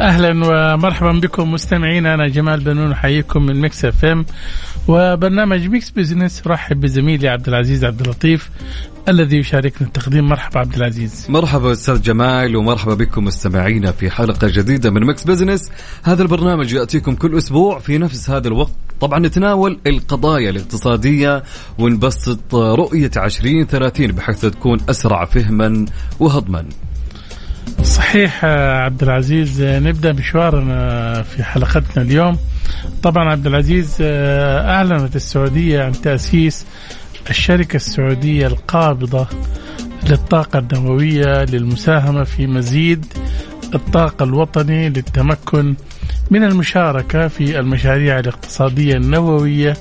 أهلا ومرحبا بكم مستمعينا أنا جمال بنون أحييكم من Mix FM. وبرنامج Mix Business رحب بزميلي عبد العزيز عبد اللطيف الذي يشاركنا التقديم. مرحبا عبد العزيز. مرحبا أستاذ جمال ومرحبا بكم مستمعينا في حلقة جديدة من Mix Business هذا البرنامج يأتيكم كل أسبوع في نفس هذا الوقت. طبعا نتناول القضايا الاقتصادية ونبسط رؤية 2030 بحيث تكون أسرع فهما وهضما. صحيح عبد العزيز نبدأ مشوارنا في حلقتنا اليوم. طبعا عبد العزيز أعلنت السعودية عن تأسيس الشركة السعودية القابضة للطاقة النوويه للمساهمة في مزيد الطاقة الوطني للتمكن من المشاركة في المشاريع الاقتصادية النووية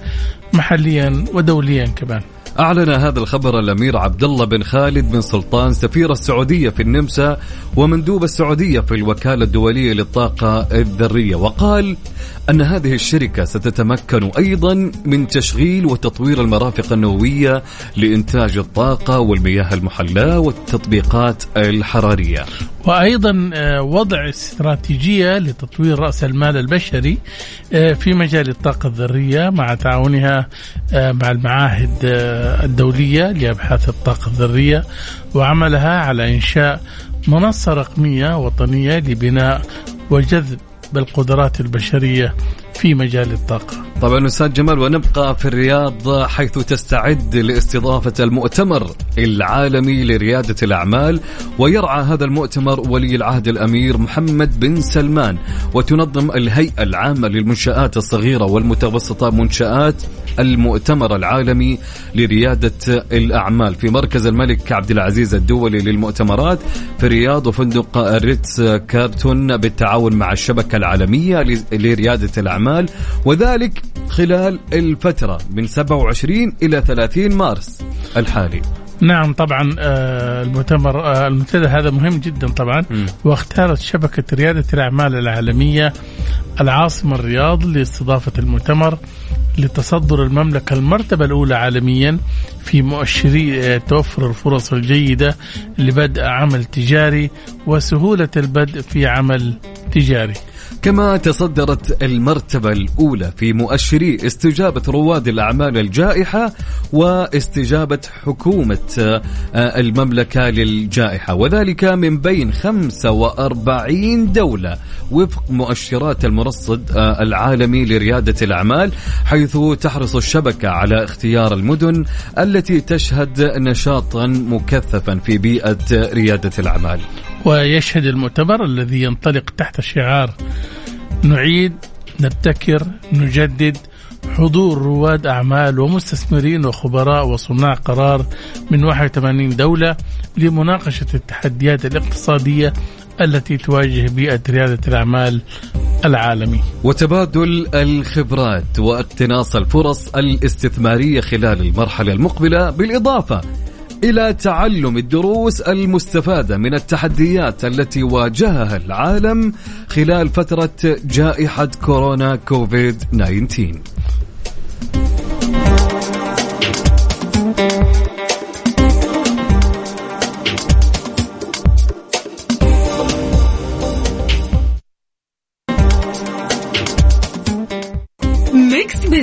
محليا ودوليا كمان. أعلن هذا الخبر الأمير عبد الله بن خالد بن سلطان سفير السعودية في النمسا ومندوب السعودية في الوكالة الدولية للطاقة الذرية وقال أن هذه الشركة ستتمكن أيضا من تشغيل وتطوير المرافق النووية لإنتاج الطاقة والمياه المحلاة والتطبيقات الحرارية. وأيضا وضع استراتيجية لتطوير رأس المال البشري في مجال الطاقة الذرية مع تعاونها مع المعاهد الدولية لأبحاث الطاقة الذرية وعملها على إنشاء منصة رقمية وطنية لبناء وجذب بالقدرات البشرية في مجال الطاقة. طبعا أستاذ جمال ونبقى في الرياض حيث تستعد لاستضافة المؤتمر العالمي لريادة الأعمال ويرعى هذا المؤتمر ولي العهد الأمير محمد بن سلمان وتنظم الهيئة العامة للمنشآت الصغيرة والمتوسطة منشآت المؤتمر العالمي لريادة الأعمال في مركز الملك عبد العزيز الدولي للمؤتمرات في الرياض وفندق ريتس كارتون بالتعاون مع الشبكة العالمية لريادة الأعمال وذلك خلال الفترة من 27 إلى 30 مارس الحالي. نعم طبعا المؤتمر المنتدى هذا مهم جدا طبعا م. واختارت شبكة ريادة الأعمال العالمية العاصمة الرياض لاستضافة المؤتمر لتصدر المملكة المرتبة الأولى عالميا في مؤشري توفر الفرص الجيدة لبدء عمل تجاري وسهولة البدء في عمل تجاري كما تصدرت المرتبة الأولى في مؤشري استجابة رواد الأعمال الجائحة واستجابة حكومة المملكة للجائحة. وذلك من بين 45 دولة وفق مؤشرات المرصد العالمي لريادة الأعمال حيث تحرص الشبكة على اختيار المدن التي تشهد نشاطا مكثفا في بيئة ريادة الأعمال. ويشهد المؤتمر الذي ينطلق تحت شعار نعيد نبتكر نجدد حضور رواد أعمال ومستثمرين وخبراء وصناع قرار من 81 دولة لمناقشة التحديات الاقتصادية التي تواجه بيئة ريادة الأعمال العالمي. وتبادل الخبرات واقتناص الفرص الاستثمارية خلال المرحلة المقبلة بالإضافة إلى تعلم الدروس المستفادة من التحديات التي واجهها العالم خلال فترة جائحة كورونا كوفيد 19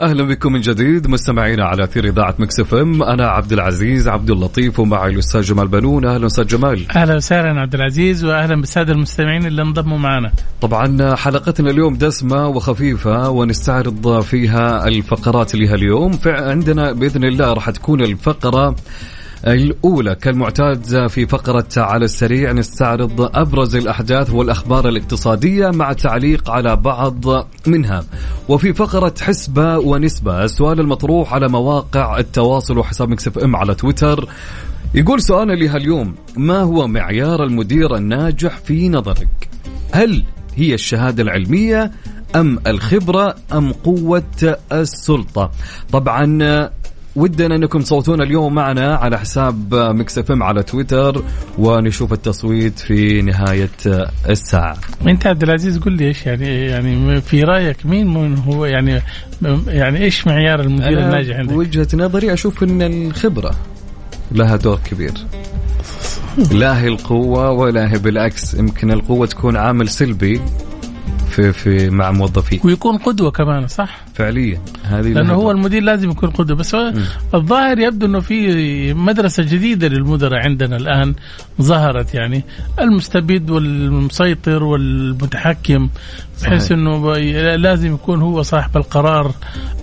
أهلا بكم من جديد مستمعينا على أثير إذاعة Mix FM. أنا عبد العزيز عبد اللطيف ومعي الأستاذ جمال بنون. أهلا أستاذ جمال. أهلا وسهلا عبد العزيز وأهلا بالسادة المستمعين اللي انضموا معنا. طبعا حلقتنا اليوم دسمة وخفيفة ونستعرض فيها الفقرات اللي اليوم. عندنا بإذن الله راح تكون الفقرة الأولى كالمعتاد في فقرة على السريع نستعرض أبرز الأحداث والأخبار الاقتصادية مع تعليق على بعض منها. وفي فقرة حسبة ونسبة السؤال المطروح على مواقع التواصل وحساب مكسف إم على تويتر. يقول سؤالنا لها اليوم ما هو معيار المدير الناجح في نظرك؟ هل هي الشهادة العلمية أم الخبرة أم قوة السلطة؟ طبعا ودنا انكم تصوتون اليوم معنا على حساب Mix FM على تويتر ونشوف التصويت في نهاية الساعة. انت عبد العزيز قل لي إيش يعني يعني في رأيك مين من هو يعني يعني إيش معيار المدير الناجح عندك؟ وجهه نظري أشوف إن الخبرة لها دور كبير. لا هي القوة ولا هي بالعكس يمكن القوة تكون عامل سلبي في في مع موظفيه ويكون قدوة كمان صح؟ فعليا. هذه لأنه هو المدير لازم يكون قدوة بس الظاهر يبدو إنه في مدرسة جديدة للمدراء عندنا الآن ظهرت يعني. المستبد والمسيطر والمتحكم بحيث إنه لازم يكون هو صاحب القرار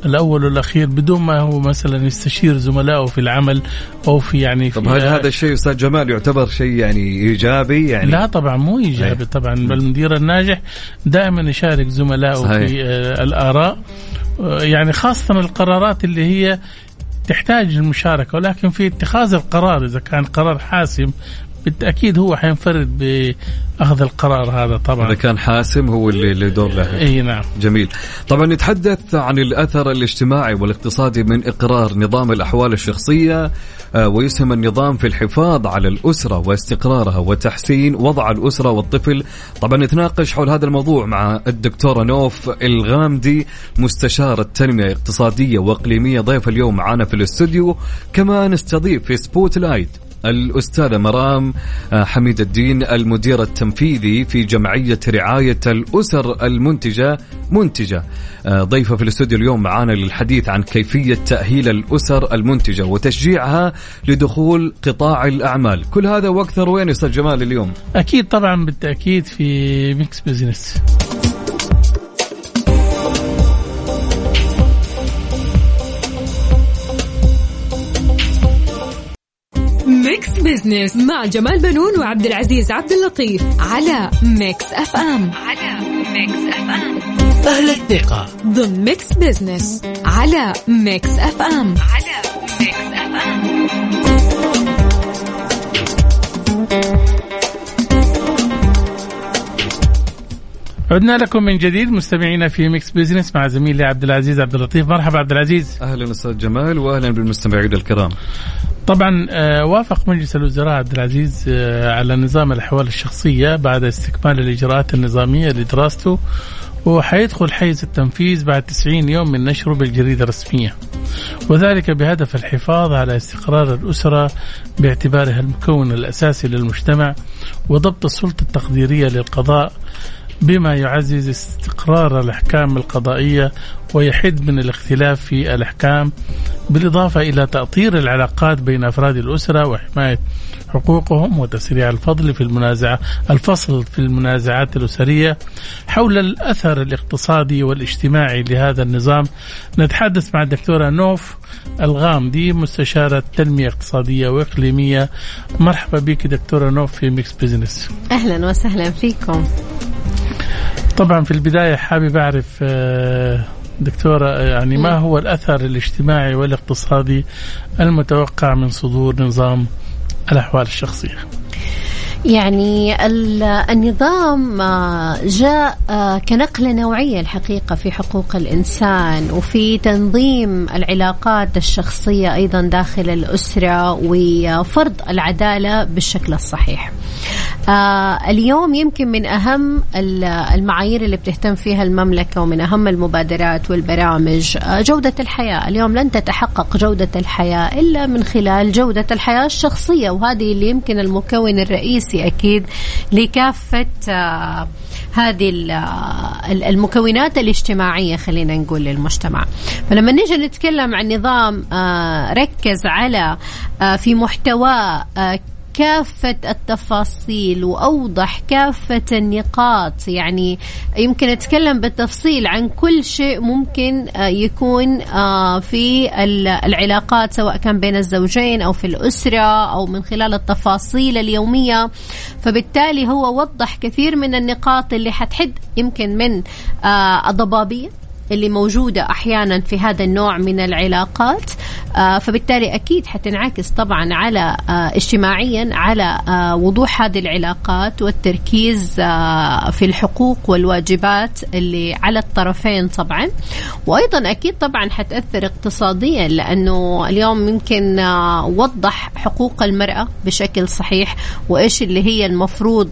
الأول والأخير بدون ما هو مثلا يستشير زملائه في العمل أو في يعني طب هل هذا الشيء أستاذ جمال يعتبر شيء يعني إيجابي يعني؟ لا طبعا مو إيجابي طبعا المدير الناجح دائما يشارك زملائه صحيح. في آه، الآراء. آه، يعني خاصة القرارات اللي هي تحتاج المشاركة ولكن في اتخاذ القرار إذا كان قرار حاسم بالتأكيد هو حينفرد بأخذ القرار هذا طبعا. إذا كان حاسم هو اللي اللي دور له. إي نعم. جميل. طبعا نتحدث عن الأثر الاجتماعي والاقتصادي من إقرار نظام الأحوال الشخصية آه، ويسهم النظام في الحفاظ على الأسرة واستقرارها وتحسين وضع الأسرة والطفل. طبعا نتناقش حول هذا الموضوع مع الدكتوره نوف الغامدي مستشاره تنميه اقتصاديه وإقليمية ضيف اليوم معنا في الاستوديو. كما نستضيف في spotlight الأستاذة مرام آه، حميد الدين المدير التنفيذي في جمعية رعاية الأسر المنتجة منتجة. آه، ضيفة في الاستوديو اليوم معانا للحديث عن كيفية تأهيل الأسر المنتجة وتشجيعها لدخول قطاع الأعمال. كل هذا وأكثر وين أستاذ جمال اليوم؟ أكيد طبعا بالتأكيد في Mix Business. business مع جمال بنون وعبد العزيز عبد اللطيف على Mix FM على ميكس اف ام أهل الثقة. ضمن Mix Business على Mix FM على Mix FM عدنا لكم من جديد مستمعينا في Mix Business مع زميلي عبد العزيز عبد اللطيف. مرحبا عبد العزيز. أهلا أستاذ جمال واهلا بالمستمعين الكرام. طبعا آه، وافق مجلس الوزراء عبد العزيز آه، على نظام الأحوال الشخصية بعد استكمال الإجراءات النظامية لدراسته وحيدخل حيز التنفيذ بعد 90 يوم من نشره بالجريدة الرسمية. وذلك بهدف الحفاظ على استقرار الأسرة باعتبارها المكون الأساسي للمجتمع وضبط السلطة التقديرية للقضاء بما يعزز استقرار الأحكام القضائية ويحد من الاختلاف في الأحكام بالإضافة إلى تأطير العلاقات بين أفراد الأسرة وحماية حقوقهم وتسريع الفضل في المنازعة الفصل في المنازعات الأسرية. حول الأثر الاقتصادي والاجتماعي لهذا النظام نتحدث مع الدكتورة نوف الغامدي مستشارة تنمية اقتصادية وإقليمية. مرحبا بك دكتورة نوف في Mix Business أهلا وسهلا فيكم. طبعا في البداية حابب أعرف آه، دكتورة يعني ما هو الأثر الاجتماعي والاقتصادي المتوقع من صدور نظام الأحوال الشخصية؟ يعني النظام آه، جاء آه، كنقلة نوعية الحقيقة في حقوق الإنسان وفي تنظيم العلاقات الشخصية أيضا داخل الأسرة وفرض العدالة بالشكل الصحيح. آه اليوم يمكن من أهم المعايير اللي بتهتم فيها المملكة ومن أهم المبادرات والبرامج جودة الحياة. اليوم لن تتحقق جودة الحياة إلا من خلال جودة الحياة الشخصية وهذه اللي يمكن المكون الرئيسي الأساسي أكيد لكافة آه، هذه المكونات الاجتماعية خلينا نقول للمجتمع. فلما نيجي نتكلم عن نظام ركز على في محتوى كافة التفاصيل وأوضح كافة النقاط. يعني يمكن أتكلم بالتفصيل عن كل شيء ممكن آه، يكون آه، في العلاقات سواء كان بين الزوجين أو في الأسرة أو من خلال التفاصيل اليومية. فبالتالي هو وضح كثير من النقاط اللي حتحد يمكن من آه، الضبابية. اللي موجودة أحيانا في هذا النوع من العلاقات آه، فبالتالي أكيد حتنعكس طبعا على آه، اجتماعيا على آه، وضوح هذه العلاقات والتركيز في الحقوق والواجبات اللي على الطرفين طبعا. وأيضا أكيد طبعا حتأثر اقتصاديا لأنه اليوم يمكن وضح حقوق المرأة بشكل صحيح وإيش اللي هي المفروض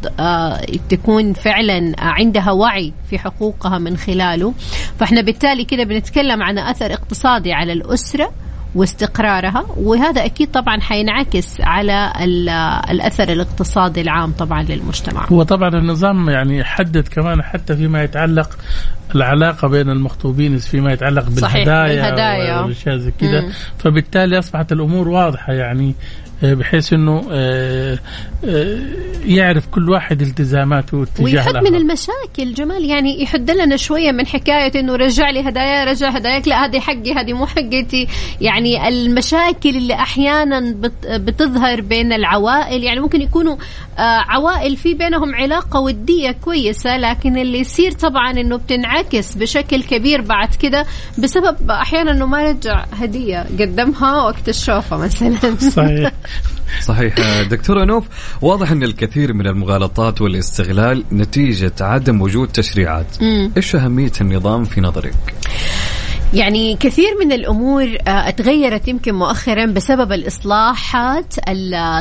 تكون فعلا عندها وعي في حقوقها من خلاله. فإحنا بالتالي كده بنتكلم عن أثر اقتصادي على الأسرة واستقرارها وهذا أكيد طبعا حينعكس على الأثر الاقتصادي العام طبعا للمجتمع. هو طبعا النظام يعني حدد كمان حتى فيما يتعلق العلاقة بين المخطوبين فيما يتعلق بالهدايا الهدايا والأشياء زي كذا. فبالتالي أصبحت الأمور واضحة يعني. بحيث إنه آه، آه، يعرف كل واحد التزاماته تجاه ويحد من المشاكل جمال. يعني يحد لنا شوية من حكاية إنه رجع لي هدايا رجع هداياك. لا هذه حقي هذه مو حقتي. يعني المشاكل اللي أحيانا بتظهر بين العوائل يعني ممكن يكونوا عوائل في بينهم علاقة ودية كويسة لكن اللي يصير طبعا إنه بتنعكس بشكل كبير بعد كده بسبب أحيانا إنه ما رجع هدية قدمها وقت الشوفة مثلا. صحيح. صحيح. دكتور أنوف واضح أن الكثير من المغالطات والاستغلال نتيجة عدم وجود تشريعات. إيش أهمية النظام في نظرك؟ يعني كثير من الأمور آه، تغيرت يمكن مؤخرا بسبب الإصلاحات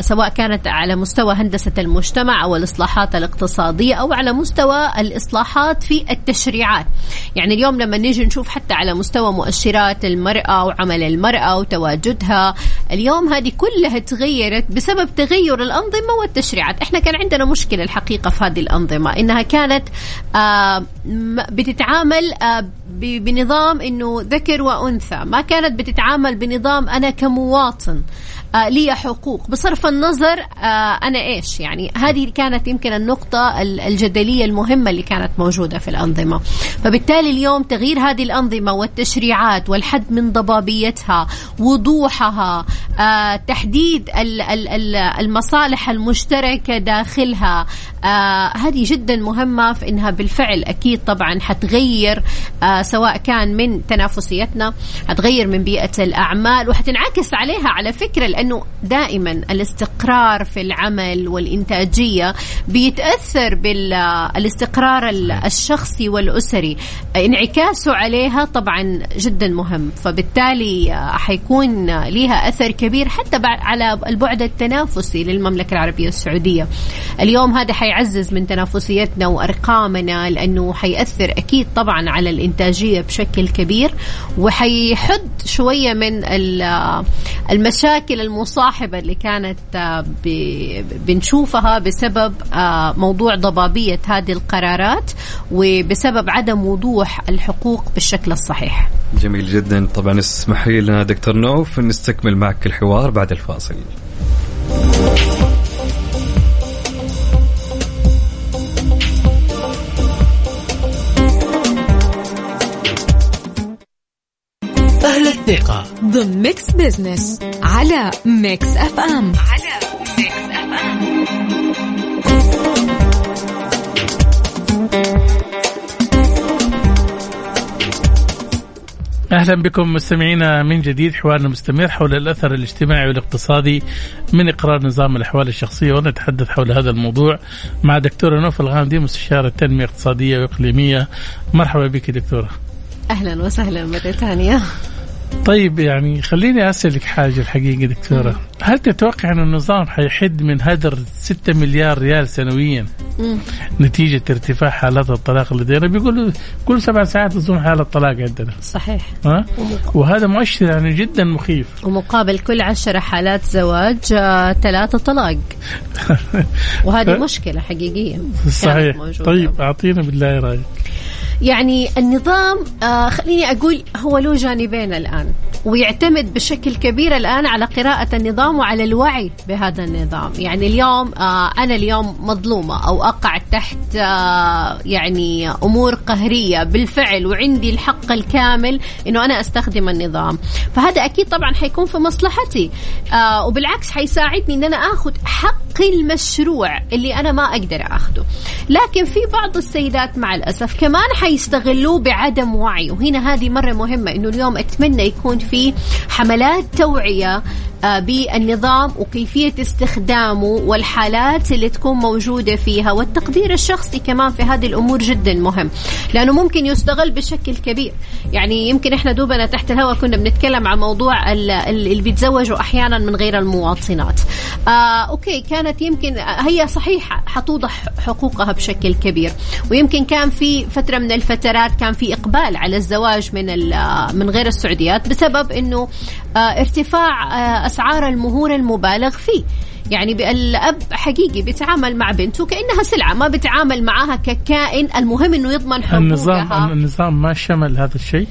سواء كانت على مستوى هندسة المجتمع أو الإصلاحات الاقتصادية أو على مستوى الإصلاحات في التشريعات. يعني اليوم لما نيجي نشوف حتى على مستوى مؤشرات المرأة وعمل المرأة وتواجدها، اليوم هذه كلها تغيرت بسبب تغير الأنظمة والتشريعات، إحنا كان عندنا مشكلة الحقيقة في هذه الأنظمة إنها كانت آه، بتتعامل آه، بنظام إنه ذكر وأنثى. ما كانت بتتعامل بنظام أنا كمواطن. لي حقوق. بصرف النظر آه أنا إيش يعني؟ هذه كانت يمكن النقطة الجدلية المهمة اللي كانت موجودة في الأنظمة. فبالتالي اليوم تغيير هذه الأنظمة والتشريعات والحد من ضبابيتها وضوحها آه تحديد المصالح المشتركة داخلها آه هذه جدا مهمة في إنها بالفعل أكيد طبعا حتغير آه سواء كان من تنافسيتنا حتغير من بيئة الأعمال وحتنعكس عليها على فكرة لأنه دائما الاستقرار في العمل والإنتاجية بيتأثر بالاستقرار الشخصي والأسري. انعكاسه عليها طبعا جدا مهم. فبالتالي آه، حيكون لها أثر كبير حتى على البعد التنافسي للمملكة العربية السعودية. اليوم هذا حيعزز من تنافسيتنا وأرقامنا لأنه حيأثر أكيد طبعا على الإنتاجية بشكل كبير وحيحد شوية من المشاكل المصاحبة اللي كانت آه، بنشوفها بسبب آه، موضوع ضبابية هذه القرارات وبسبب عدم وضوح الحقوق بالشكل الصحيح. جميل جدا طبعا اسمحي لنا دكتور نوف نستكمل معك الحوار بعد الفاصل. الثقة ضمن Mix Business على Mix FM على Mix FM أهلا بكم مستمعينا من جديد حوارنا مستمر حول الأثر الاجتماعي والاقتصادي من إقرار نظام الأحوال الشخصية ونتحدث حول هذا الموضوع مع دكتورة نوف الغامدي مستشاره تنميه اقتصاديه وإقليمية. مرحبا بك دكتورة. أهلا وسهلا مرة ثانية. طيب يعني خليني أسألك حاجة الحقيقة دكتورة. هل تتوقع أن النظام حيحد من هدر 6 مليار ريال سنويا؟ نتيجة ارتفاع حالات الطلاق لدينا؟ بيقولوا كل سبع ساعات تصون حالة طلاق عندنا. صحيح. ها؟ وهذا مؤشر يعني جدا مخيف. ومقابل كل عشرة حالات زواج آه، ثلاثة طلاق. وهذه مشكلة حقيقية صحيح. موجودة. طيب أعطينا بالله رأيك. يعني النظام آه خليني أقول هو له جانبين الآن ويعتمد بشكل كبير الآن على قراءة النظام وعلى الوعي بهذا النظام. يعني اليوم آه أنا اليوم مظلومة أو أقع تحت آه يعني أمور قهرية بالفعل وعندي الحق الكامل أنه أنا أستخدم النظام. فهذا أكيد طبعا حيكون في مصلحتي آه وبالعكس حيساعدني أن أنا أخذ حقي المشروع اللي أنا ما أقدر أخذه لكن في بعض السيدات مع الأسف كمان حيستغلوه بعدم وعي. وهنا هذه مرة مهمة أنه اليوم أتمنى يكون في حملات توعية آه، بالنظام وكيفية استخدامه والحالات اللي تكون موجودة فيها والتقدير الشخصي كمان في هذه الأمور جدا مهم لأنه ممكن يستغل بشكل كبير. يعني يمكن إحنا دوبنا تحت الهواء كنا بنتكلم عن موضوع ال- ال- اللي بيتزوجوا أحيانا من غير المواطنات. آه أوكي كانت يمكن هي صحيح حتوضح حقوقها بشكل كبير. ويمكن كان في فترة من الفترات كان في إقبال على الزواج من من غير السعوديات بسبب إنه آه ارتفاع آه أسعار المهور المبالغ فيه. يعني الأب حقيقي بيتعامل مع بنته كأنها سلعة ما بيتعامل معها ككائن. المهم إنه يضمن حقوقها. النظام النظام ما شمل هذا الشيء.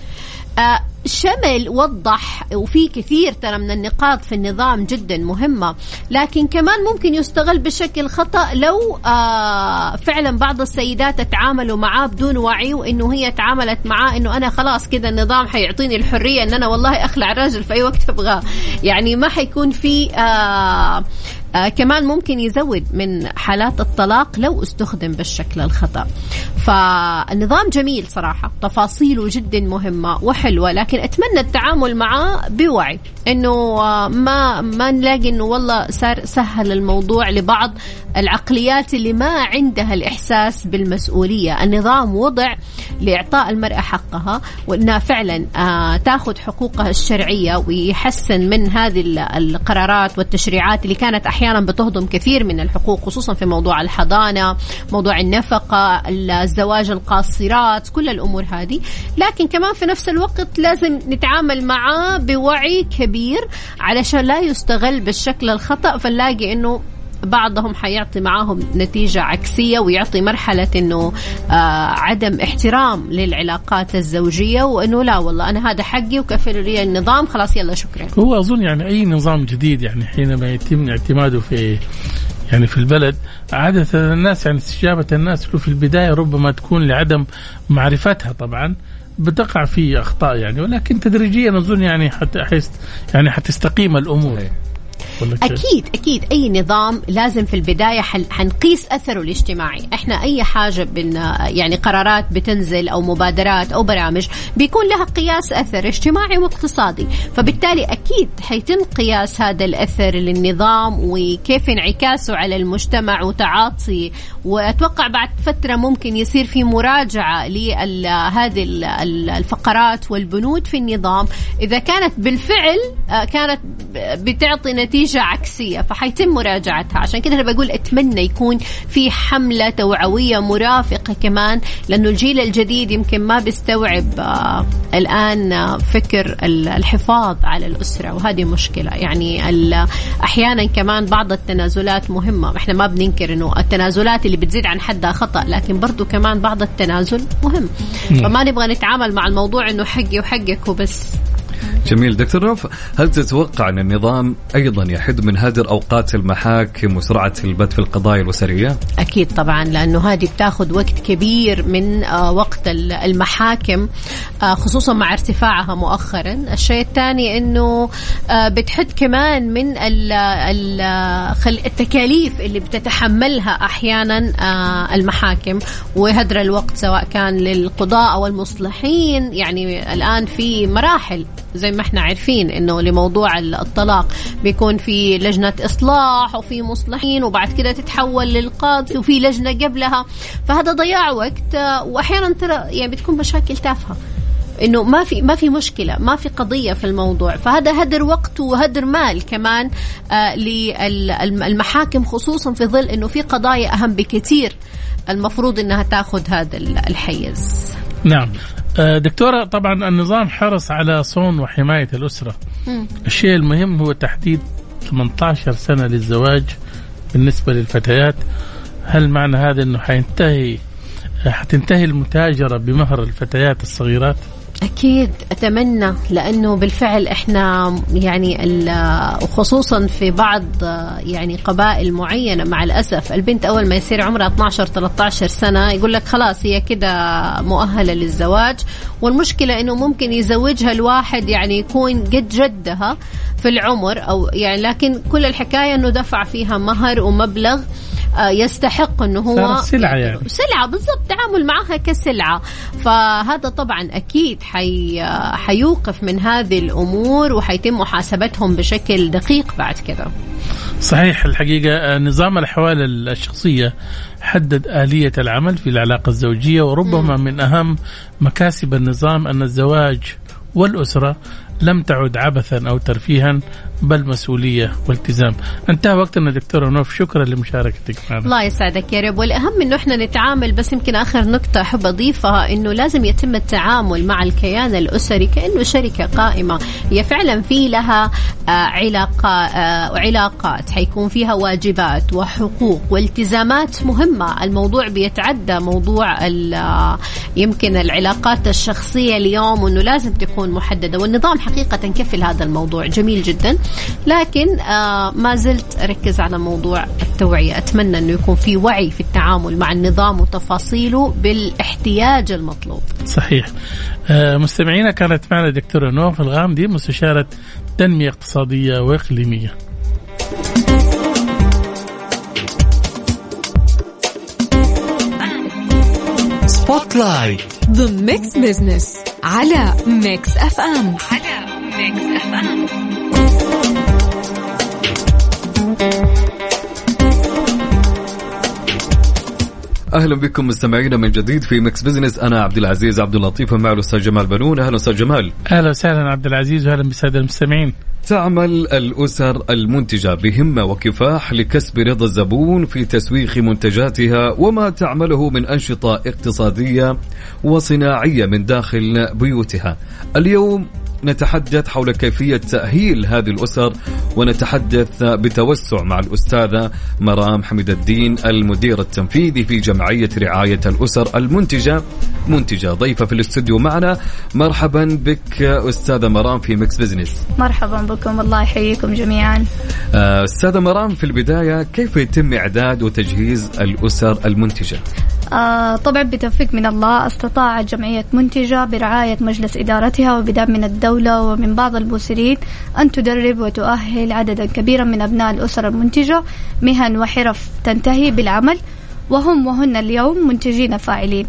آه، شمل وضح وفي كثير ترى من النقاط في النظام جدا مهمة لكن كمان ممكن يستغل بشكل خطأ لو آه فعلا بعض السيدات تتعاملوا معاه بدون وعي وإنه هي تعاملت معاه إنه أنا خلاص كذا النظام حيعطيني الحرية إن أنا والله أخلع الراجل في أي وقت أبغاه. يعني ما حيكون في آه آه كمان ممكن يزود من حالات الطلاق لو استخدم بالشكل الخطأ. فالنظام جميل صراحة. تفاصيله جدا مهمة وحلوة لكن أتمنى التعامل معاه بوعي. إنه آه ما ما نلاقي إنه والله صار سهل الموضوع لبعض العقليات اللي ما عندها الإحساس بالمسؤولية. النظام وضع لإعطاء المرأة حقها وإنها فعلا آه تاخذ حقوقها الشرعية ويحسن من هذه ال- القرارات والتشريعات اللي كانت أحيانا بتهضم كثير من الحقوق خصوصا في موضوع الحضانة موضوع النفقة الزواج القاصرات كل الأمور هذه. لكن كمان في نفس الوقت لازم نتعامل معاه بوعي كبير علشان لا يستغل بالشكل الخطأ فنلاقي إنه بعضهم حيعطي معاهم نتيجة عكسية ويعطي مرحلة إنه آه عدم احترام للعلاقات الزوجية وإنه لا والله أنا هذا حقي وكفلوا لي النظام خلاص يلا شكرا. هو أظن يعني أي نظام جديد يعني حينما يتم اعتماده في يعني في البلد عادة الناس يعني استجابة الناس له في البداية ربما تكون لعدم معرفتها طبعا بتقع في أخطاء يعني ولكن تدريجيا أظن يعني حت يعني حتستقيم الأمور صحيح. أكيد أكيد. أي نظام لازم في البداية حنقيس أثره الاجتماعي. إحنا أي حاجة بن يعني قرارات بتنزل أو مبادرات أو برامج بيكون لها قياس أثر اجتماعي واقتصادي. فبالتالي أكيد حيتم قياس هذا الأثر للنظام وكيف انعكاسه على المجتمع وتعاطي وأتوقع بعد فترة ممكن يصير في مراجعة لهذه الفقرات والبنود في النظام. إذا كانت بالفعل آه، كانت بتعطي نتيجة عكسية فحيتم مراجعتها. عشان كده أنا بقول أتمنى يكون في حملة توعوية مرافقة كمان لأنه الجيل الجديد يمكن ما بيستوعب آه، الآن آه، فكر ال- الحفاظ على الأسرة وهذه مشكلة. يعني أحيانا كمان بعض التنازلات مهمة. إحنا ما بننكر إنه التنازلات اللي بتزيد عن حدها خطأ لكن برضو كمان بعض التنازل مهم. فما نبغى نتعامل مع الموضوع إنه حقي وحقك وبس. جميل. دكتور رف هل تتوقع أن النظام أيضا يحد من هدر أوقات المحاكم وسرعة البت في القضايا الأسرية؟ أكيد طبعا لأنه هذه بتأخذ وقت كبير من آه، وقت ال- المحاكم آه، خصوصا مع ارتفاعها مؤخرا. الشيء الثاني أنه آه، بتحد كمان من التكاليف اللي بتتحملها أحيانا المحاكم. وهدر الوقت سواء كان للقضاء أو المصلحين. يعني الآن في مراحل زي ما إحنا عارفين انه لموضوع الطلاق بيكون في لجنة اصلاح وفي مصلحين وبعد كده تتحول للقاضي وفي لجنة قبلها. فهذا ضياع وقت وأحيانا ترى يعني بتكون مشاكل تافهة. إنه ما في ما في مشكلة ما في قضية في الموضوع. فهذا هدر وقت وهدر مال كمان آه للمحاكم خصوصا في ظل إنه في قضايا أهم بكثير المفروض إنها تاخذ هذا الحيز. نعم. دكتورة طبعا النظام حرص على صون وحماية الأسرة مم. الشيء المهم هو تحديد 18 سنة للزواج بالنسبة للفتيات هل معنى هذا أنه حينتهي حتنتهي المتاجرة بمهر الفتيات الصغيرات؟ أكيد أتمنى لأنه بالفعل إحنا يعني وخصوصا في بعض يعني قبائل معينة مع الأسف البنت أول ما يصير عمرها 12 13 سنة يقول لك خلاص هي كده مؤهلة للزواج والمشكلة إنه ممكن يزوجها الواحد يعني يكون قد جدها في العمر أو يعني لكن كل الحكاية إنه دفع فيها مهر ومبلغ. يستحق إنه هو سلعة يعني. سلعة بالضبط تعامل معها كسلعة. فهذا طبعا أكيد حي حيوقف من هذه الأمور وحيتم محاسبتهم بشكل دقيق بعد كذا. صحيح الحقيقة آه، نظام الأحوال الشخصية حدد آلية العمل في العلاقة الزوجية وربما من أهم مكاسب النظام أن الزواج والأسرة لم تعد عبثا أو ترفيها بل مسؤولية والتزام. انتهى وقتنا دكتورة نوف شكرا لمشاركتك معنا. الله يسعدك يا رب. والأهم أنه إحنا نتعامل بس يمكن آخر نقطة أحب أضيفها أنه لازم يتم التعامل مع الكيان الأسري كأنه شركة قائمة. هي فعلا في لها آه، علاقة آه، علاقات. حيكون فيها واجبات وحقوق والتزامات مهمة. الموضوع بيتعدى موضوع آه، يمكن العلاقات الشخصية اليوم وأنه لازم تكون محددة. والنظام حقيقة كفل هذا الموضوع؟ جميل جدا. لكن آه ما زلت أركز على موضوع التوعية. أتمنى أنه يكون في وعي في التعامل مع النظام وتفاصيله بالاحتياج المطلوب. صحيح. آه مستمعينا كانت معنا دكتورة نوف الغامدي مستشارة تنمية اقتصادية وإقليمية. spotlight ضمن Mix Business على Mix FM على ميكس اف ام أهلا بكم مستمعينا من جديد في Mix Business أنا عبد العزيز عبد اللطيف ومع الاستاذ جمال بنون. أهلا أستاذ جمال. أهلا وسهلا عبد العزيز واهلا بالساده المستمعين. تعمل الأسر المنتجة بهمة وكفاح لكسب رضا الزبون في تسويق منتجاتها وما تعمله من أنشطة اقتصادية وصناعية من داخل بيوتها. اليوم نتحدث حول كيفية تأهيل هذه الأسر ونتحدث بتوسع مع الأستاذة مرام حميد الدين المدير التنفيذي في جمعية رعاية الأسر المنتجة منتجة ضيفة في الاستوديو معنا. مرحبا بك أستاذة مرام في Mix Business. مرحبا بكم الله يحييكم جميعا. آه، أستاذة مرام في البداية كيف يتم إعداد وتجهيز الأسر المنتجة؟ آه طبعا بتوفيق من الله استطاعت جمعية منتجة برعاية مجلس إدارتها وبدعم من الدولة ومن بعض المبصرين أن تدرب وتؤهل عددا كبيرا من أبناء الأسر المنتجة مهن وحرف تنتهي بالعمل وهم وهن اليوم منتجين فاعلين.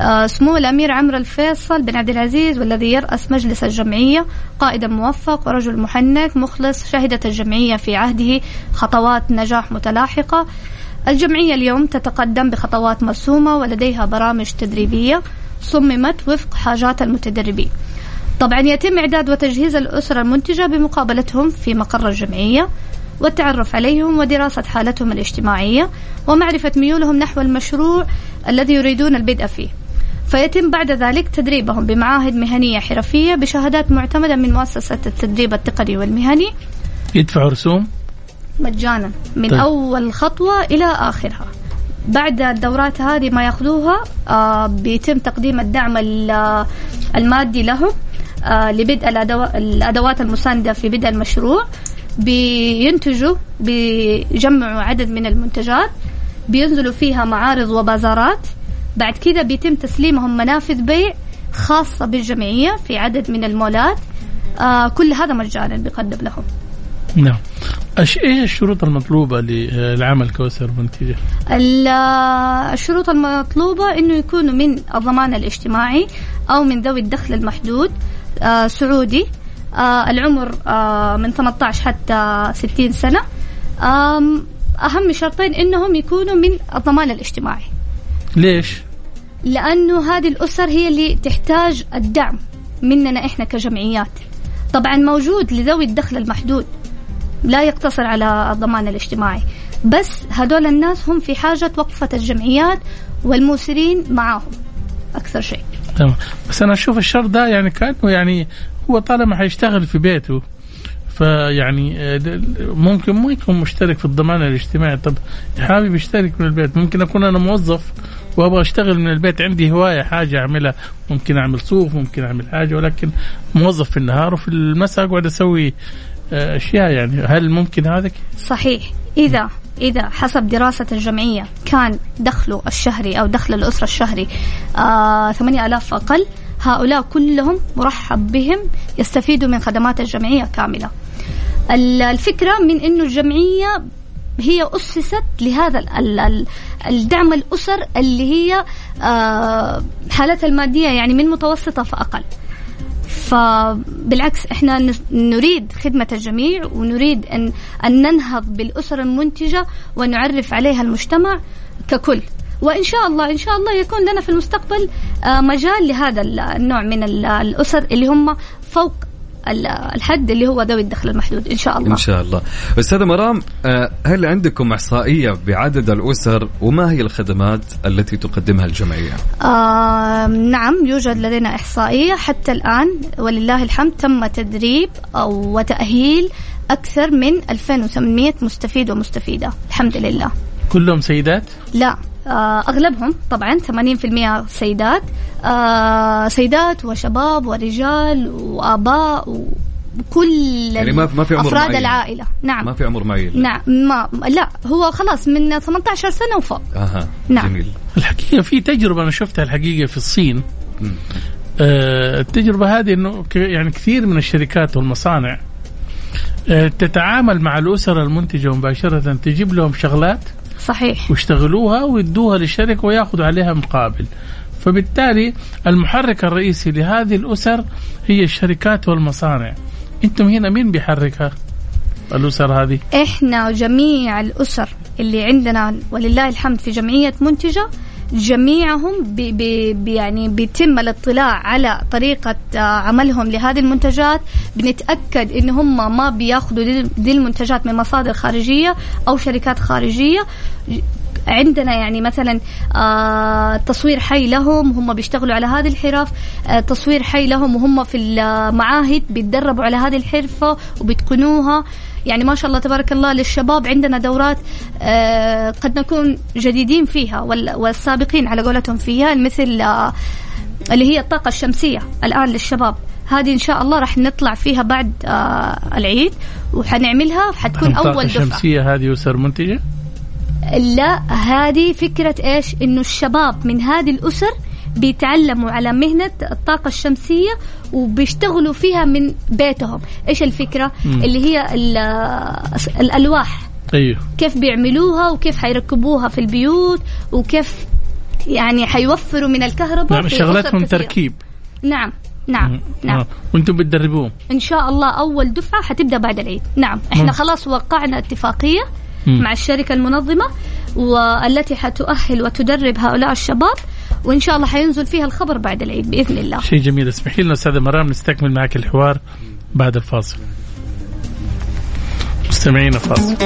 آه سمو الأمير عمرو الفيصل بن عبد العزيز والذي يرأس مجلس الجمعية قائد موفق ورجل محنك مخلص شهدت الجمعية في عهده خطوات نجاح متلاحقة. الجمعية اليوم تتقدم بخطوات مرسومة ولديها برامج تدريبية صممت وفق حاجات المتدربين. طبعا يتم إعداد وتجهيز الأسرة المنتجة بمقابلتهم في مقر الجمعية والتعرف عليهم ودراسة حالتهم الاجتماعية ومعرفة ميولهم نحو المشروع الذي يريدون البدء فيه. فيتم بعد ذلك تدريبهم بمعاهد مهنية حرفية بشهادات معتمدة من مؤسسة التدريب التقني والمهني. يدفعوا رسوم؟ مجانا من طيب. أول خطوة إلى آخرها. بعد الدورات هذه ما يأخذوها آه بيتم تقديم الدعم المادي لهم آه لبدء الأدوات المساندة في بدء المشروع. بينتجوا بيجمعوا عدد من المنتجات بينزلوا فيها معارض وبازارات. بعد كده بيتم تسليمهم منافذ بيع خاصة بالجمعية في عدد من المولات. آه كل هذا مجانا بيقدم لهم. نعم. إيش الشروط المطلوبة للعمل كأسر منتجه؟ الشروط المطلوبة إنه يكونوا من الضمان الاجتماعي أو من ذوي الدخل المحدود آه سعودي آه العمر آه من 18 حتى 60 سنة. أهم شرطين إنهم يكونوا من الضمان الاجتماعي. ليش؟ لأنه هذه الأسر هي اللي تحتاج الدعم مننا إحنا كجمعيات. طبعا موجود لذوي الدخل المحدود. لا يقتصر على الضمان الاجتماعي. بس هدول الناس هم في حاجة وقفة الجمعيات والموسرين معاهم. أكثر شيء. تمام. بس أنا أشوف الشر ده يعني كأنه يعني هو طالما حيشتغل في بيته فيعني آه، ممكن ما يكون مشترك في الضمان الاجتماعي. طب حابب يشترك من البيت؟ ممكن أكون أنا موظف وأبغى أشتغل من البيت عندي هواية حاجة أعملها. ممكن أعمل صوف ممكن أعمل حاجة ولكن موظف في النهار وفي المساء أقعد أسوي أشياء يعني. هل ممكن هذا صحيح. إذا إذا حسب دراسة الجمعية كان دخله الشهري أو دخل الأسرة الشهري آه 8000 أقل هؤلاء كلهم مرحب بهم يستفيدوا من خدمات الجمعية كاملة. الفكرة من أنه الجمعية هي أسست لهذا الدعم الأسر اللي هي آه، حالتها المادية يعني من متوسطة فأقل. فبالعكس إحنا نريد خدمة الجميع ونريد ان أن ننهض بالاسر المنتجة ونعرف عليها المجتمع ككل. وإن شاء الله إن شاء الله يكون لنا في المستقبل آه، مجال لهذا النوع من الأسر اللي هم فوق الحد اللي هو ذوي الدخل المحدود إن شاء الله. إن شاء الله. أستاذة مرام آه، هل عندكم إحصائية بعدد الأسر وما هي الخدمات التي تقدمها الجمعية؟ آه نعم يوجد لدينا إحصائية. حتى الآن ولله الحمد تم تدريب أو وتأهيل أكثر من 2800 مستفيد ومستفيدة. الحمد لله. كلهم سيدات؟ لا آه، أغلبهم طبعا 80% سيدات. آه، سيدات وشباب ورجال وآباء وكل يعني ما ما في عمر أفراد معين. العائلة. نعم. ما في عمر معين. نعم. ما لا هو خلاص من 18 سنة وفوق. أها. نعم. جميل. الحقيقة في تجربة أنا شفتها الحقيقة في الصين. آه التجربة هذه إنه يعني كثير من الشركات والمصانع آه تتعامل مع الأسر المنتجة مباشرة تجيب لهم شغلات صحيح. واشتغلوها ويدوها للشركة وياخذوا عليها مقابل. فبالتالي المحرك الرئيسي لهذه الأسر هي الشركات والمصانع. أنتم هنا مين بيحركها الأسر هذه؟ إحنا جميع الأسر اللي عندنا ولله الحمد في جمعية منتجة جميعهم بي بي يعني بيتم الاطلاع على طريقة آه، عملهم لهذه المنتجات. بنتأكد إن هم ما بياخذوا دي المنتجات من مصادر خارجية أو شركات خارجية. عندنا يعني مثلا آه تصوير حي لهم هم بيشتغلوا على هذه الحرف آه تصوير حي لهم وهم في المعاهد بيتدربوا على هذه الحرفة وبيتقنوها. يعني ما شاء الله تبارك الله للشباب عندنا دورات آه قد نكون جديدين فيها والسابقين على قولتهم فيها مثل آه اللي هي الطاقة الشمسية الآن للشباب. هذه إن شاء الله راح نطلع فيها بعد آه العيد وحنعملها حتكون أول دفعة. الطاقة الشمسية هذه أسر منتجة؟ لا هذه فكرة إيش؟ إنه الشباب من هذه الأسر بيتعلموا على مهنة الطاقة الشمسية وبيشتغلوا فيها من بيتهم. إيش الفكرة؟ مم. اللي هي الألواح. أيوه. كيف بيعملوها وكيف حيركبوها في البيوت وكيف يعني حيوفروا من الكهرباء نعم شغلتهم تركيب. نعم نعم نعم. آه. وأنتم بتدربوهم. إن شاء الله أول دفعة حتبدأ بعد العيد. نعم إحنا مم. خلاص وقعنا اتفاقية. مع الشركة المنظمة والتي حتؤهل وتدرب هؤلاء الشباب وإن شاء الله حينزل فيها الخبر بعد العيد بإذن الله. شيء جميل اسمحي لنا أستاذة مرام نستكمل معك الحوار بعد الفاصل. مستمعينا فاصل.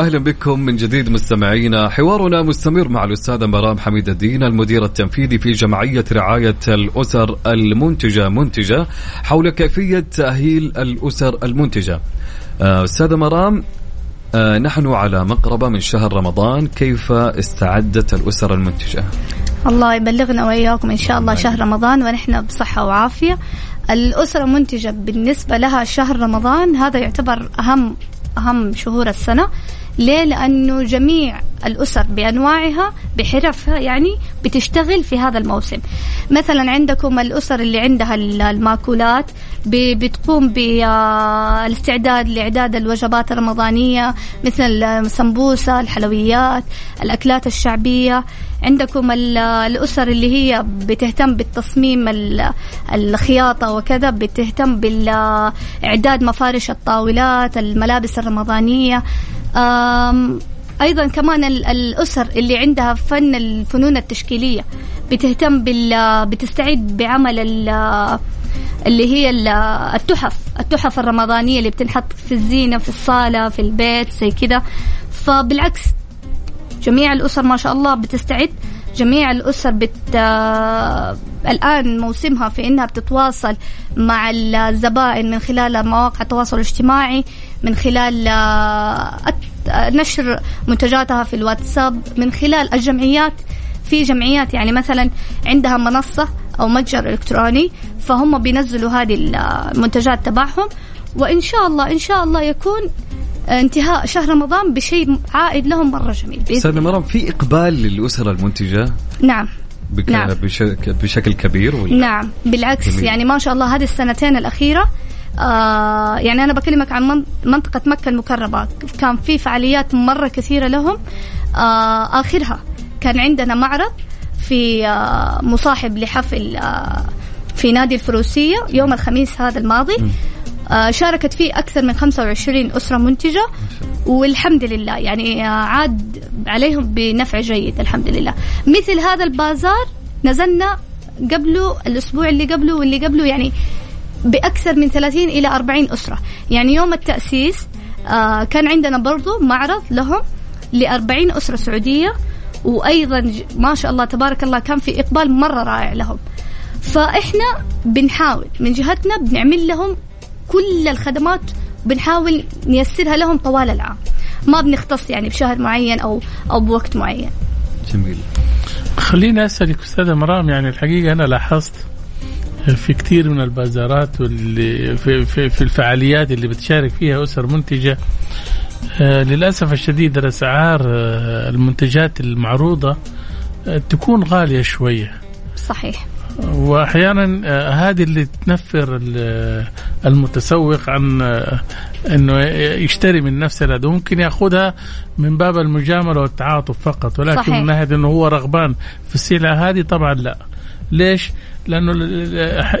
أهلا بكم من جديد مستمعينا حوارنا مستمر مع الأستاذة مرام حميد الدين المدير التنفيذي في جمعية رعاية الأسر المنتجة منتجة حول كيفية تأهيل الأسر المنتجة. آه، أستاذة مرام آه، نحن على مقربة من شهر رمضان كيف استعدت الأسر المنتجة؟ الله يبلغنا وإياكم إن شاء الله شهر رمضان ونحن بصحة وعافية. الأسرة المنتجة بالنسبة لها شهر رمضان هذا يعتبر أهم أهم شهور السنة ليه؟ لأنه جميع الأسر بأنواعها بحرفها يعني بتشتغل في هذا الموسم مثلا عندكم الأسر اللي عندها المأكولات بتقوم بالاستعداد لإعداد الوجبات الرمضانية مثل السمبوسة الحلويات الأكلات الشعبية عندكم الأسر اللي هي بتهتم بالتصميم الخياطة وكذا بتهتم بالإعداد مفارش الطاولات الملابس الرمضانية. أيضا كمان الأسر اللي عندها فن الفنون التشكيلية بتهتم بال بتستعد بعمل اللي هي التحف التحف الرمضانية اللي بتنحط في الزينة في الصالة في البيت زي كذا. فبالعكس جميع الأسر ما شاء الله بتستعد. جميع الأسر بت الآن موسمها في إنها بتتواصل مع الزبائن من خلال مواقع التواصل الاجتماعي من خلال نشر منتجاتها في الواتساب من خلال الجمعيات. في جمعيات يعني مثلا عندها منصة أو متجر إلكتروني فهم بينزلوا هذه المنتجات تبعهم وإن شاء الله إن شاء الله يكون انتهاء شهر رمضان بشيء عائد لهم مرة جميل أستاذ مرام في إقبال للأسر المنتجة نعم بك نعم. بشكل, بشكل كبير ولا؟ نعم بالعكس جميل. يعني ما شاء الله هذه السنتين الأخيرة آه يعني أنا بكلمك عن منطقة مكة المكرمة كان في فعاليات مرة كثيرة لهم آه آخرها كان عندنا معرض في آه مصاحب لحفل آه في نادي الفروسية يوم الخميس هذا الماضي آه شاركت فيه أكثر من 25 أسرة منتجة. والحمد لله. يعني آه عاد عليهم بنفع جيد الحمد لله. مثل هذا البازار نزلنا قبله الأسبوع اللي قبله واللي قبله يعني بأكثر من 30 إلى 40 أسرة. يعني يوم التأسيس آه كان عندنا برضو معرض لهم ل 40 أسرة سعودية. وأيضا ما شاء الله تبارك الله كان في إقبال مرة رائع لهم. فإحنا بنحاول من جهتنا بنعمل لهم كل الخدمات بنحاول نيسرها لهم طوال العام. ما بنختص يعني بشهر معين أو أو بوقت معين. جميل. خليني أسألك أستاذة مرام يعني الحقيقة أنا لاحظت في كثير من البازارات واللي في, في, في الفعاليات اللي بتشارك فيها أسر منتجة آه للأسف الشديد الأسعار آه المنتجات المعروضة آه تكون غالية شوية. صحيح. وأحيانا آه، هذه اللي تنفر المتسوق عن آه، إنه يشتري من نفس الاداه ممكن يأخذها من باب المجاملة والتعاطف فقط ولكن صحيح. من ناحيه إنه هو رغبان في السلعة هذه طبعا لا ليش؟ لأنه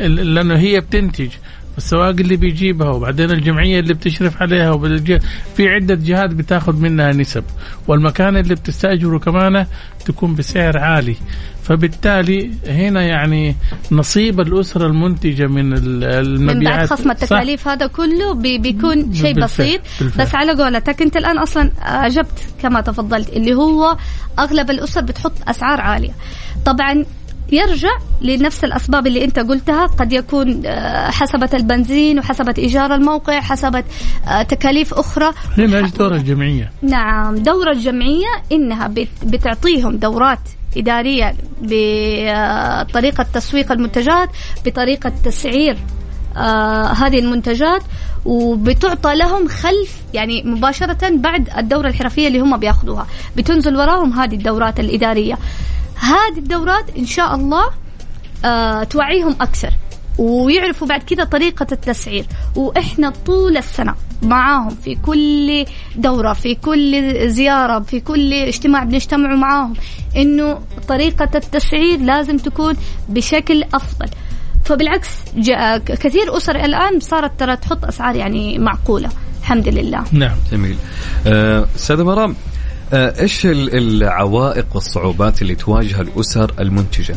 لأنه هي بتنتج السواق اللي بيجيبها وبعدين الجمعية اللي بتشرف عليها في عدة جهات بتاخذ منها نسب والمكان اللي بتستأجره كمان تكون بسعر عالي. فبالتالي هنا يعني نصيب الأسرة المنتجة من المبيعات من بعد خصم التكاليف هذا كله بي بيكون شيء بسيط. بالفعل. بس على قولتك أنت الآن أصلا اجبت كما تفضلت اللي هو أغلب الأسر بتحط أسعار عالية. طبعا يرجع لنفس الأسباب اللي أنت قلتها. قد يكون آه، حسبت البنزين وحسبت إيجار الموقع حسبت آه، تكاليف أخرى. هنا إيش دور الجمعية؟ نعم. دور الجمعية إنها بتعطيهم دورات إدارية بطريقة تسويق المنتجات بطريقة تسعير آه هذه المنتجات وبتعطى لهم خلف يعني مباشرة بعد الدورة الحرفية اللي هم بيأخذوها. بتنزل وراهم هذه الدورات الإدارية. هذه الدورات إن شاء الله آه توعيهم أكثر. ويعرفوا بعد كذا طريقة التسعير. وإحنا طول السنة معاهم في كل دورة في كل زيارة في كل اجتماع بنجتمع معاهم. إنه طريقة التسعير لازم تكون بشكل أفضل. فبالعكس كثير أسر الآن صارت ترى تحط أسعار يعني معقولة. الحمد لله. نعم. جميل. آه، أستاذة مرام إيش العوائق والصعوبات اللي تواجه الأسر المنتجة؟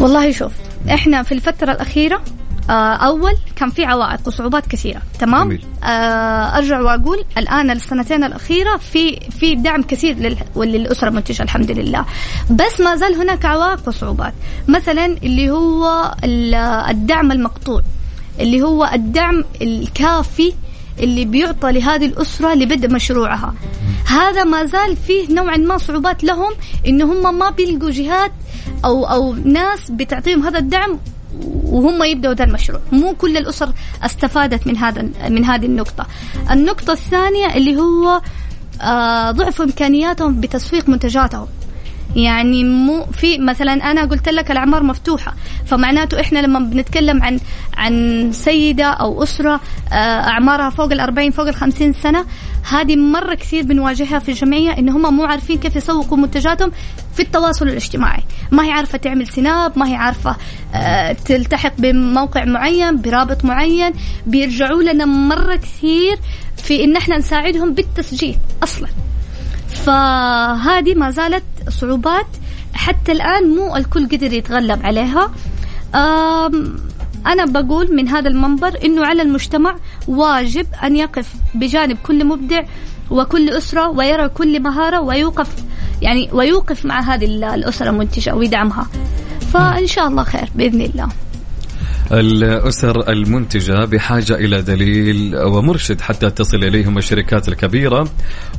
والله شوف إحنا في الفترة الأخيرة آه، أول كان في عوائق وصعوبات كثيرة تمام جميل. آه أرجع وأقول الآن السنتين الأخيرة في في دعم كثير للاسره المنتجة الحمد لله بس ما زال هناك عوائق وصعوبات مثلا اللي هو الدعم المقطوع اللي هو الدعم الكافي اللي بيعطى لهذه الأسرة لبدء مشروعها. هذا ما زال فيه نوعا ما صعوبات لهم إن هم ما بيلقوا جهات أو أو ناس بتعطيهم هذا الدعم وهم يبدأوا ذا المشروع. مو كل الأسر استفادت من هذا من هذه النقطة. النقطة الثانية اللي هو آه ضعف إمكانياتهم بتسويق منتجاتهم. يعني مو في مثلا أنا قلت لك الأعمار مفتوحة فمعناته إحنا لما بنتكلم عن عن سيدة أو أسرة آه، أعمارها فوق ال 40 فوق ال 50 سنة هذه مرة كثير بنواجهها في الجمعية إن هم مو عارفين كيف يسوقوا منتجاتهم في التواصل الاجتماعي. ما هي عارفة تعمل سناب ما هي عارفة آه، تلتحق بموقع معين برابط معين. بيرجعوا لنا مرة كثير في إن إحنا نساعدهم بالتسجيل أصلا. فهذه ما زالت صعوبات. حتى الآن مو الكل قدر يتغلب عليها. أنا بقول من هذا المنبر أنه على المجتمع واجب أن يقف بجانب كل مبدع وكل أسرة ويرى كل مهارة ويوقف يعني ويوقف مع هذه الأسرة المنتجة ويدعمها فإن شاء الله خير بإذن الله. الأسر المنتجة بحاجة إلى دليل ومرشد حتى تصل إليهم الشركات الكبيرة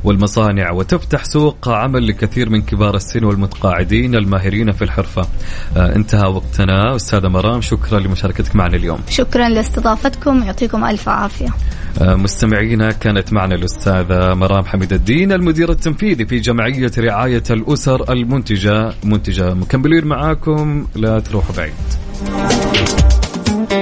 والمصانع وتفتح سوق عمل لكثير من كبار السن والمتقاعدين الماهرين في الحرفة. آه انتهى وقتنا. أستاذة مرام شكرا لمشاركتك معنا اليوم. شكرا لاستضافتكم. يعطيكم ألف عافية. آه مستمعينا كانت معنا الأستاذة مرام حميد الدين المدير التنفيذي في جمعية رعاية الأسر المنتجة. منتجة مكملين معاكم لا تروحوا بعيد. على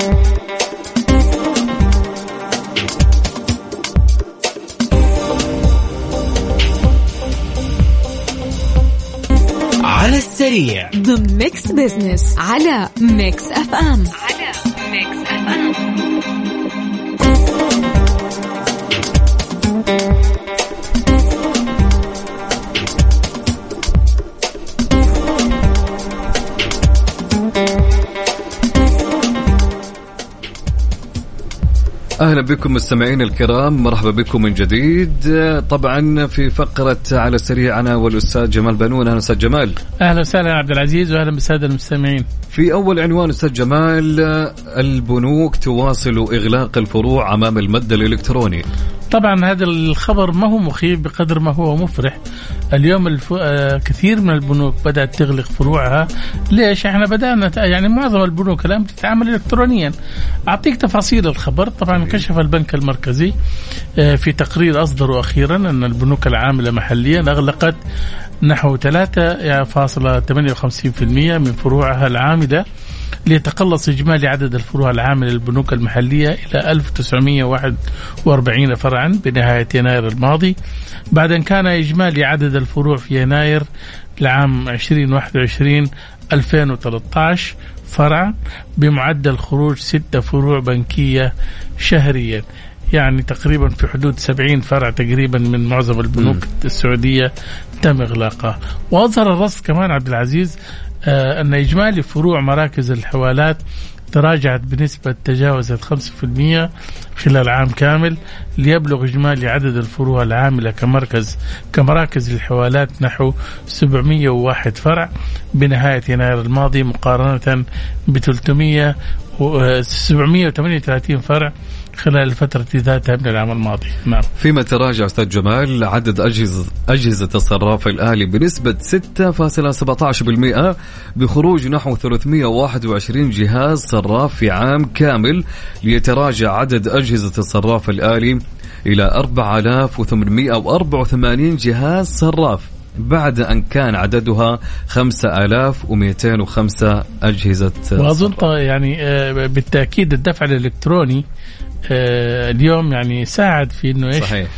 السريع. ضمن Mix Business على Mix FM على Mix FM أهلا بكم مستمعين الكرام مرحبا بكم من جديد. طبعا في فقرة على السريع أنا والأستاذ جمال بنون. أهلا أستاذ جمال. أهلا وسهلا عبد العزيز واهلا بالساده المستمعين. في أول عنوان أستاذ جمال البنوك تواصل إغلاق الفروع أمام المد الإلكتروني. طبعا هذا الخبر ما هو مخيف بقدر ما هو مفرح. اليوم الف... آه، كثير من البنوك بدأت تغلق فروعها. ليش؟ إحنا بدأنا يعني معظم البنوك الآن بتتعامل الكترونيا. أعطيك تفاصيل الخبر. طبعا كشف البنك المركزي آه، في تقرير أصدره أخيرا أن البنوك العاملة محليا أغلقت نحو 3.58% من فروعها العامله ليتقلص إجمالي عدد الفروع العامة للبنوك المحلية إلى 1941 فرعا بنهاية يناير الماضي. بعد أن كان إجمالي عدد الفروع في يناير لعام 2021 2013 فرع بمعدل خروج ستة فروع بنكية شهريا. يعني تقريبا في حدود 70 فرع تقريبا من معظم البنوك م. السعودية تم إغلاقها. وأظهر الرصد كمان عبد العزيز أن إجمالي فروع مراكز الحوالات تراجعت بنسبة تجاوزت 5% خلال عام كامل ليبلغ إجمالي عدد الفروع العاملة كمركز كمراكز الحوالات نحو 701 فرع بنهاية يناير الماضي مقارنة ب 300 738 فرع خلال الفترة ذاتها من العام الماضي. نعم. فيما تراجع أستاذ جمال عدد أجهزة, أجهزة الصراف الآلي بنسبة 6.17% بخروج نحو 321 جهاز صراف في عام كامل ليتراجع عدد أجهزة الصراف الآلي إلى 4884 جهاز صراف بعد أن كان عددها 5205 أجهزة وأظن يعني آه، بالتأكيد الدفع الإلكتروني اليوم يعني ساعد في إنه إيش صحيح.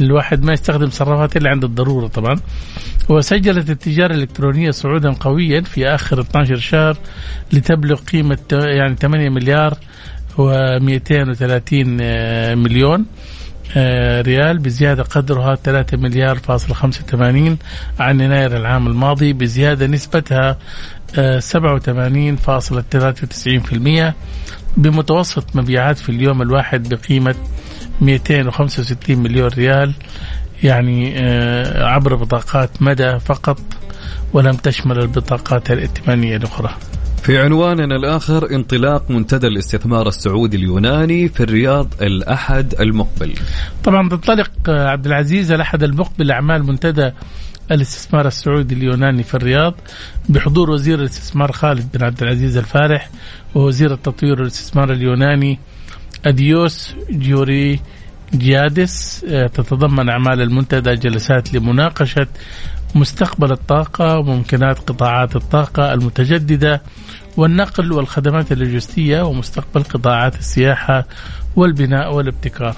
الواحد ما يستخدم صرافات إلا عند الضرورة طبعا وسجلت التجارة الإلكترونية صعودا قويا في آخر 12 شهر لتبلغ قيمة يعني 8 مليار و230 آه، مليون آه، ريال بزيادة قدرها 3 مليار فاصل 85 عن يناير العام الماضي بزيادة نسبتها 87.93% بمتوسط مبيعات في اليوم الواحد بقيمة 265 مليون ريال يعني آه، عبر بطاقات مدى فقط ولم تشمل البطاقات الائتمانية الأخرى. في عنواننا الآخر انطلاق منتدى الاستثمار السعودي اليوناني في الرياض الأحد المقبل. طبعا تنطلق آه، عبد العزيز الأحد المقبل أعمال منتدى الاستثمار السعودي اليوناني في الرياض بحضور وزير الاستثمار خالد بن عبد العزيز الفارح ووزير التطوير والاستثمار اليوناني أديوس جيوري جيادس آه، تتضمن أعمال المنتدى جلسات لمناقشة مستقبل الطاقة وممكنات قطاعات الطاقة المتجددة والنقل والخدمات اللوجستية ومستقبل قطاعات السياحة والبناء والابتكار.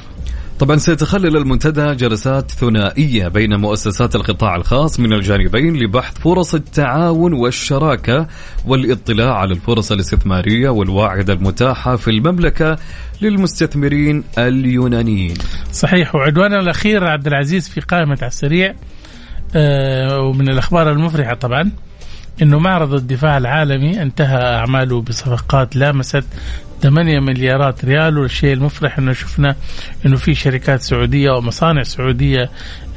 طبعا سيتخلل المنتدى جلسات ثنائية بين مؤسسات القطاع الخاص من الجانبين لبحث فرص التعاون والشراكة والاطلاع على الفرص الاستثمارية والواعدة المتاحة في المملكة للمستثمرين اليونانيين. صحيح. وعدوانا الأخير عبد العزيز في قائمة على السريع آه ومن الأخبار المفرحة طبعا إنه معرض الدفاع العالمي انتهى أعماله بصفقات لامست 8 مليارات ريال والشيء المفرح إنه شفنا إنه في شركات سعودية ومصانع سعودية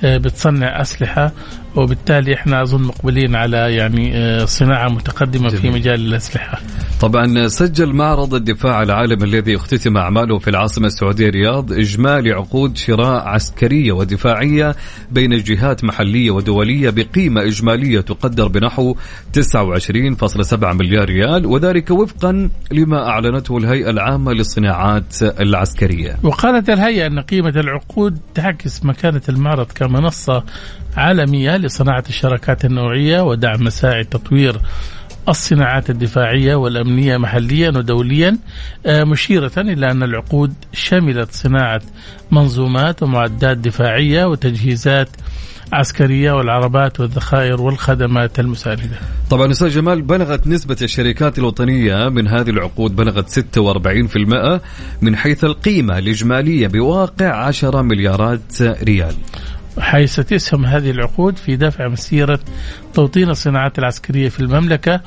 آه، بتصنع أسلحة وبالتالي إحنا أظن مقبلين على يعني آه، صناعة متقدمة جميل. في مجال الأسلحة. طبعا سجل معرض الدفاع العالمي الذي اختتم أعماله في العاصمة السعودية الرياض إجمالي عقود شراء عسكرية ودفاعية بين جهات محلية ودولية بقيمة إجمالية تقدر بنحو 29.7 مليار ريال وذلك وفقا لما أعلنته الهيئة العامة للصناعات العسكرية. وقالت الهيئة أن قيمة العقود تعكس مكانة المعرض كمنصة عالمية لصناعة الشراكات النوعية ودعم مساعي تطوير الصناعات الدفاعية والأمنية محليا ودوليا آه، مشيرة إلى أن العقود شملت صناعة منظومات ومعدات دفاعية وتجهيزات عسكرية والعربات والذخائر والخدمات المساندة. طبعا أستاذ جمال بلغت نسبة الشركات الوطنية من هذه العقود بلغت 46% من حيث القيمة الإجمالية بواقع 10 مليارات ريال. حيث تسهم هذه العقود في دفع مسيرة توطين الصناعات العسكرية في المملكة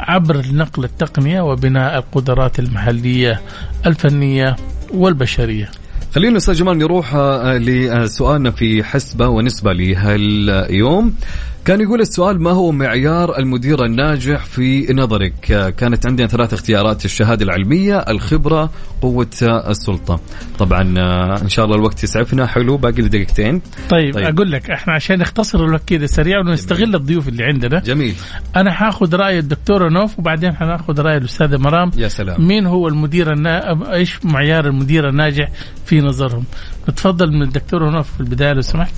عبر نقل التقنية وبناء القدرات المحلية الفنية والبشرية. خلينا أستاذ جمال نروح آه، لسؤالنا في حسبة ونسبة لهاليوم. كان يقول السؤال ما هو معيار المدير الناجح في نظرك؟ كانت عندنا ثلاث اختيارات الشهادة العلمية الخبرة قوة السلطة. طبعا آه، إن شاء الله الوقت يسعفنا. حلو باقي لي دقيقتين. طيب, طيب. أقول لك إحنا عشان نختصر الوقت كذا سريع ونستغل الضيوف اللي عندنا. جميل. أنا حاخذ رأي الدكتور نوف وبعدين حناخذ رأي الأستاذة مرام. يا سلام. مين هو المدير النا... إيش معيار المدير الناجح في نظرهم؟ نتفضل من الدكتور نوف في البداية لو سمحت.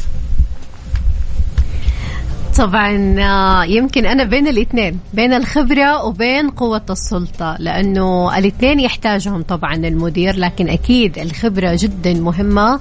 طبعا آه، يمكن أنا بين الاثنين بين الخبرة وبين قوة السلطة لأنه الاثنين يحتاجهم طبعا المدير لكن أكيد الخبرة جدا مهمة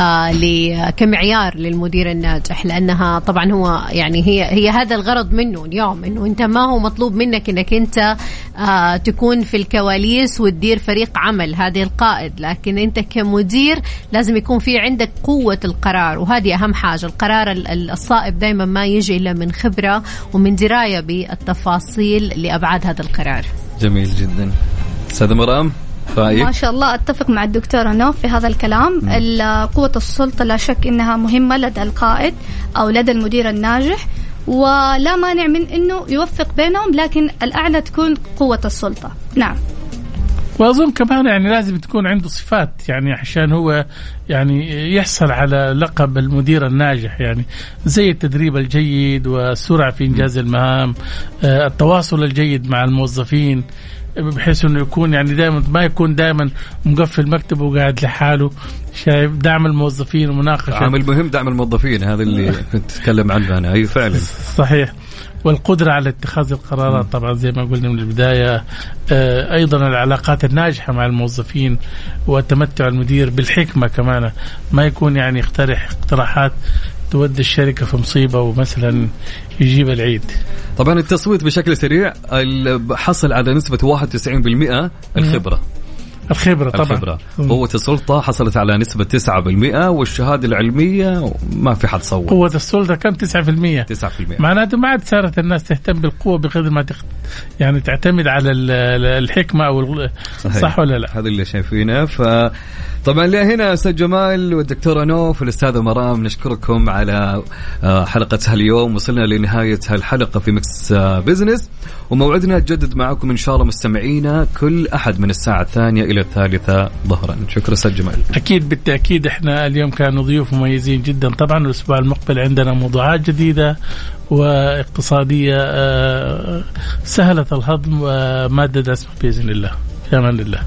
آه، كمعيار للمدير الناجح لأنها طبعا هو يعني هي هي هذا الغرض منه اليوم إنه أنت ما هو مطلوب منك إنك أنت آه، تكون في الكواليس وتدير فريق عمل هذه القائد لكن أنت كمدير لازم يكون في عندك قوة القرار وهذه أهم حاجة القرار الصائب دائما ما يجي الا من خبرة ومن دراية بالتفاصيل لأبعاد هذا القرار. جميل جدا. استاذه مرام رأيك؟ ما شاء الله أتفق مع الدكتوره نوف في هذا الكلام قوة السلطة لا شك إنها مهمة لدى القائد أو لدى المدير الناجح ولا مانع من إنه يوفق بينهم لكن الأعلى تكون قوة السلطة نعم وأظن كمان يعني لازم تكون عنده صفات يعني عشان هو يعني يحصل على لقب المدير الناجح يعني زي التدريب الجيد والسرعة في إنجاز المهام آه، التواصل الجيد مع الموظفين بحيث إنه يكون يعني دائما ما يكون دائما مقفل مكتبه وقاعد لحاله. شايف دعم الموظفين ومناقشة. عامل مهم دعم الموظفين هذا اللي كنت اتكلم عنه أنا. اي فعلا. صحيح. والقدرة على اتخاذ القرارات طبعا زي ما قلنا من البداية آه، أيضا العلاقات الناجحة مع الموظفين وتمتع المدير بالحكمة كمان. ما يكون يعني يقترح اقتراحات تودي الشركة في مصيبة ومثلا يجيب العيد. طبعا التصويت بشكل سريع حصل على نسبة 91% الخبرة. الخبرة طبعا. الخبرة. قوة السلطة حصلت على نسبة 9% والشهادة العلمية ما في حد صوت. قوة السلطة كم؟ 9% 9% معناته ما عاد صارت الناس تهتم بالقوة بقدر ما. يعني تعتمد على الحكمة أو صح ولا لا؟ هذا اللي شايفينه. ف طبعا لهنا أستاذ جمال والدكتوره نوف والأستاذة مرام نشكركم على آه، حلقة هاليوم. وصلنا لنهاية هالحلقة في Mix آه، Business. وموعدنا تجدد معكم إن شاء الله مستمعينا كل أحد من الساعة الثانية إلى الثالثة ظهرا. شكرا أستاذ جمال. أكيد بالتأكيد إحنا اليوم كانوا ضيوف مميزين جدا. طبعا الأسبوع المقبل عندنا موضوعات جديدة واقتصادية آه، سهلة الهضم وماده دسمه بإذن الله. في أمان الله.